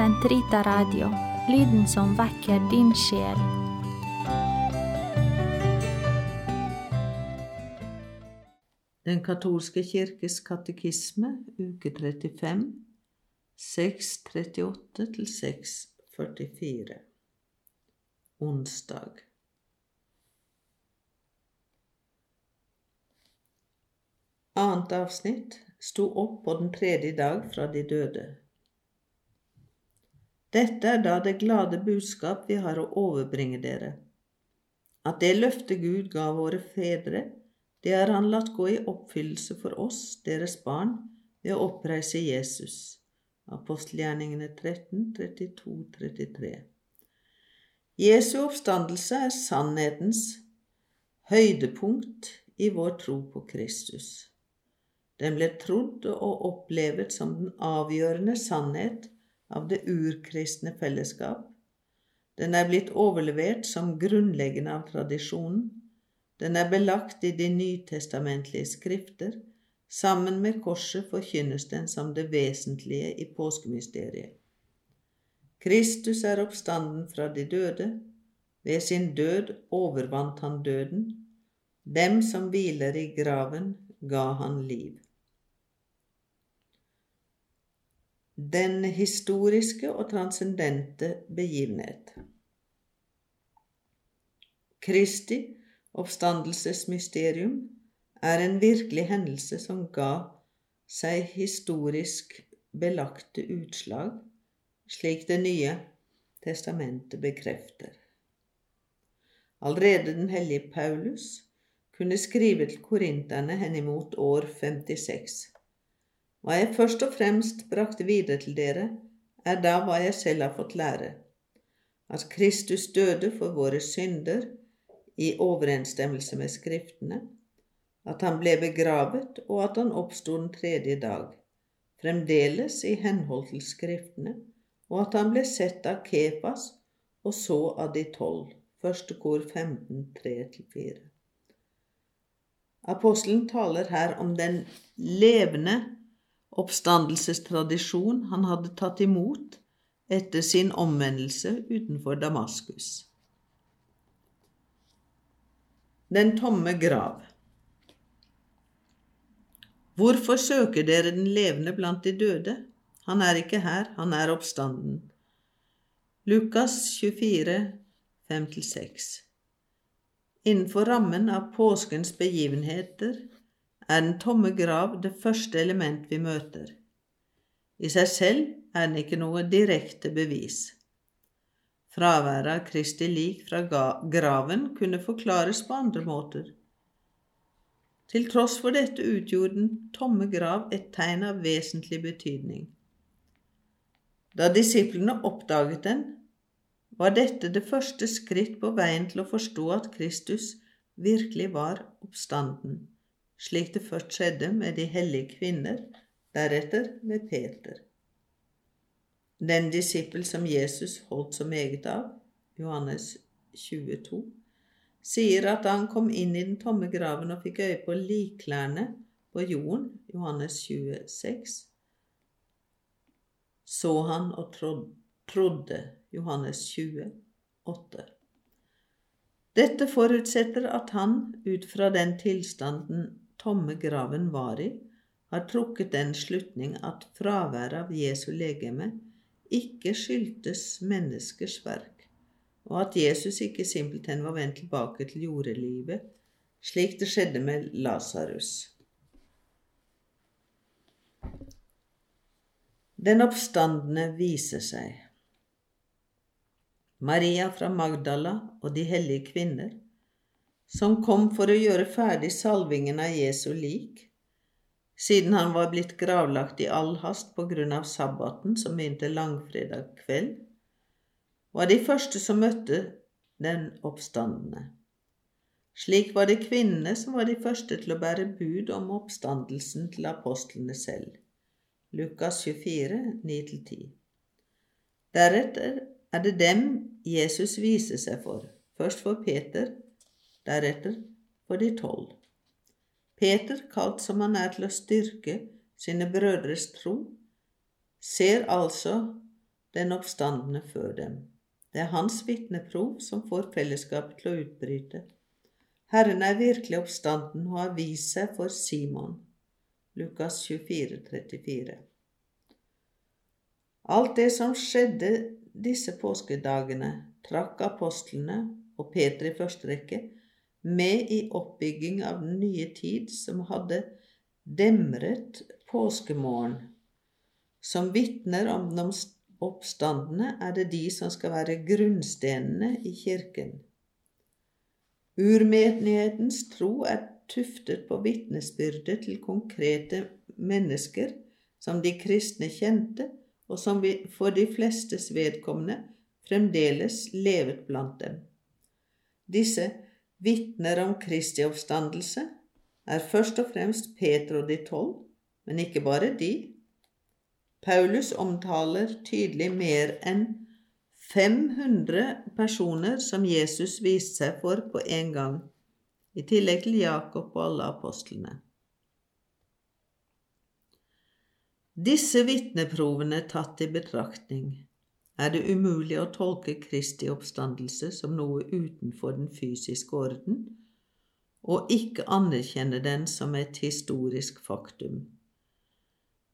Sentrita Radio, lyden som vekker din sjel. Den katolske kirkes katekisme, uke 35, 638 til 644. Onsdag. Annet avsnitt sto opp på den tredje dag fra de døde. Dette er da det glade budskap vi har å overbringe dere, at det løftet Gud ga våre fedre, det har Han latt gå i oppfyllelse for oss, deres barn, ved å oppreise Jesus. Apostelgjerningene 13, 32, 33. Jesu oppstandelse er sannhetens høydepunkt i vår tro på Kristus. Den ble trodd og opplevet som den avgjørende sannhet av det urkristne fellesskap. Den er blitt overlevert som grunnleggende av tradisjonen. Den er belagt i de nytestamentlige skrifter. Sammen med korset forkynnes den som det vesentlige i påskemysteriet. Kristus er oppstanden fra de døde. Ved sin død overvant han døden. Dem som hviler i graven, ga han liv. Den historiske og transcendente begivenhet. Kristi oppstandelsesmysterium er en virkelig hendelse som ga seg historisk belagte utslag, slik Det nye testamentet bekrefter. Allerede den hellige Paulus kunne skrive til korinterne henimot år 56. Hva jeg først og fremst brakte videre til dere, er da hva jeg selv har fått lære, at Kristus døde for våre synder i overensstemmelse med Skriftene, at han ble begravet, og at han oppsto den tredje dag, fremdeles i henhold til Skriftene, og at han ble sett av Kepas og så av de tolv. Første kor 15, 3-4. Apostelen taler her om den levende oppstandelsestradisjon han hadde tatt imot etter sin omvendelse utenfor Damaskus. Den tomme grav Hvorfor søker dere den levende blant de døde? Han er ikke her, han er oppstanden. Lukas 24, 5-6 Innenfor rammen av påskens begivenheter er den tomme grav det første element vi møter. I seg selv er den ikke noe direkte bevis. Fraværet av Kristi lik fra graven kunne forklares på andre måter. Til tross for dette utgjorde den tomme grav et tegn av vesentlig betydning. Da disiplene oppdaget den, var dette det første skritt på veien til å forstå at Kristus virkelig var oppstanden slik det først skjedde med de hellige kvinner, deretter med Peter. Den disippel som Jesus holdt så meget av, Johannes 22, sier at da han kom inn i den tomme graven og fikk øye på likklærne på jorden, Johannes 26, så han og trodde, Johannes 28. Dette forutsetter at han, ut fra den tilstanden tomme graven var i, har trukket den slutning at fraværet av Jesu legeme ikke skyldtes menneskers verk, og at Jesus ikke simpelthen var vendt tilbake til jordelivet, slik det skjedde med Lasarus. Den oppstandende viser seg. Maria fra Magdala og de hellige kvinner som kom for å gjøre ferdig salvingen av Jesu lik, siden han var blitt gravlagt i all hast på grunn av sabbaten som begynte langfredag kveld, var de første som møtte den oppstandende. Slik var det kvinnene som var de første til å bære bud om oppstandelsen til apostlene selv. Lukas 24, 9-10. Deretter er det dem Jesus viser seg for, først for Peter, deretter for de tolv. Peter, kalt som han er til å styrke sine brødres tro, ser altså den oppstandende før dem. Det er hans vitneprov som får fellesskapet til å utbryte. Herren er virkelig oppstanden og har vist seg for Simon. Lukas 24, 34. Alt det som skjedde disse påskedagene, trakk apostlene og Peter i første rekke med i oppbygging av den nye tid som hadde demret påskemorgen. Som vitner om den oppstandende er det de som skal være grunnstenene i kirken. Urmenighetens tro er tuftet på vitnesbyrdet til konkrete mennesker som de kristne kjente, og som for de flestes vedkommende fremdeles levet blant dem. Disse vitner om Kristi oppstandelse er først og fremst Peter og de tolv, men ikke bare de. Paulus omtaler tydelig mer enn 500 personer som Jesus viste seg for på en gang, i tillegg til Jakob og alle apostlene. Disse vitneprovene tatt i betraktning er det umulig å tolke Kristi oppstandelse som noe utenfor den fysiske orden, og ikke anerkjenne den som et historisk faktum.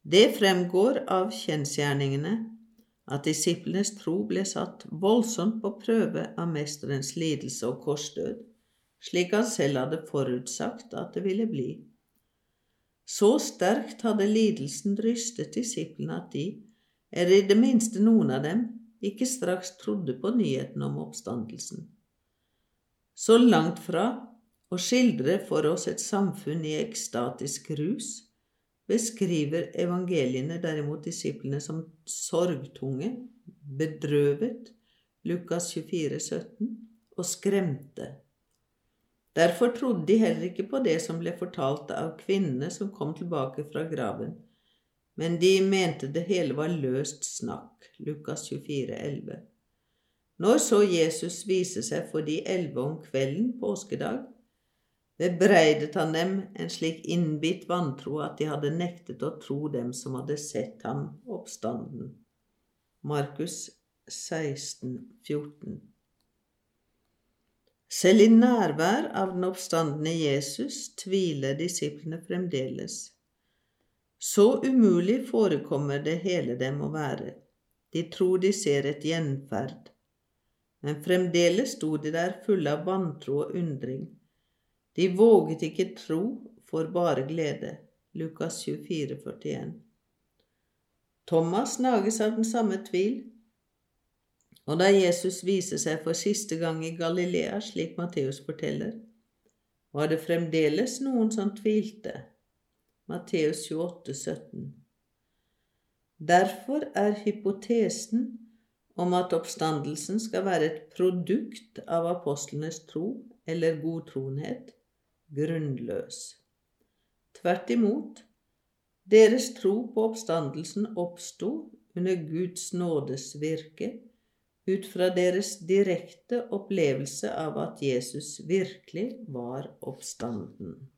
Det fremgår av kjensgjerningene at disiplenes tro ble satt voldsomt på prøve av mesterens lidelse og korsdød, slik han selv hadde forutsagt at det ville bli. Så sterkt hadde lidelsen rystet disiplene at de, eller i det minste noen av dem, ikke straks trodde på nyheten om oppstandelsen. Så langt fra å skildre for oss et samfunn i ekstatisk rus, beskriver evangeliene derimot disiplene som sorgtunge, bedrøvet, Lukas 24, 17, og skremte. Derfor trodde de heller ikke på det som ble fortalt av kvinnene som kom tilbake fra graven, men de mente det hele var løst snakk, Lukas 24, 11. Når så Jesus viste seg for de elleve om kvelden påskedag, bebreidet han dem en slik innbitt vantro at de hadde nektet å tro dem som hadde sett ham oppstanden. Markus 16, 14. Selv i nærvær av den oppstandende Jesus tviler disiplene fremdeles. Så umulig forekommer det hele dem å være. De tror de ser et gjenferd. Men fremdeles sto de der fulle av vantro og undring. De våget ikke tro for bare glede. Lukas 24, 41. Thomas nages av den samme tvil. Og da Jesus viser seg for siste gang i Galilea, slik Matteus forteller, var det fremdeles noen som tvilte. Matteus 28, 17. Derfor er hypotesen om at oppstandelsen skal være et produkt av apostlenes tro eller godtroenhet, grunnløs. Tvert imot, deres tro på oppstandelsen oppsto under Guds nådes virke, ut fra deres direkte opplevelse av at Jesus virkelig var oppstanden.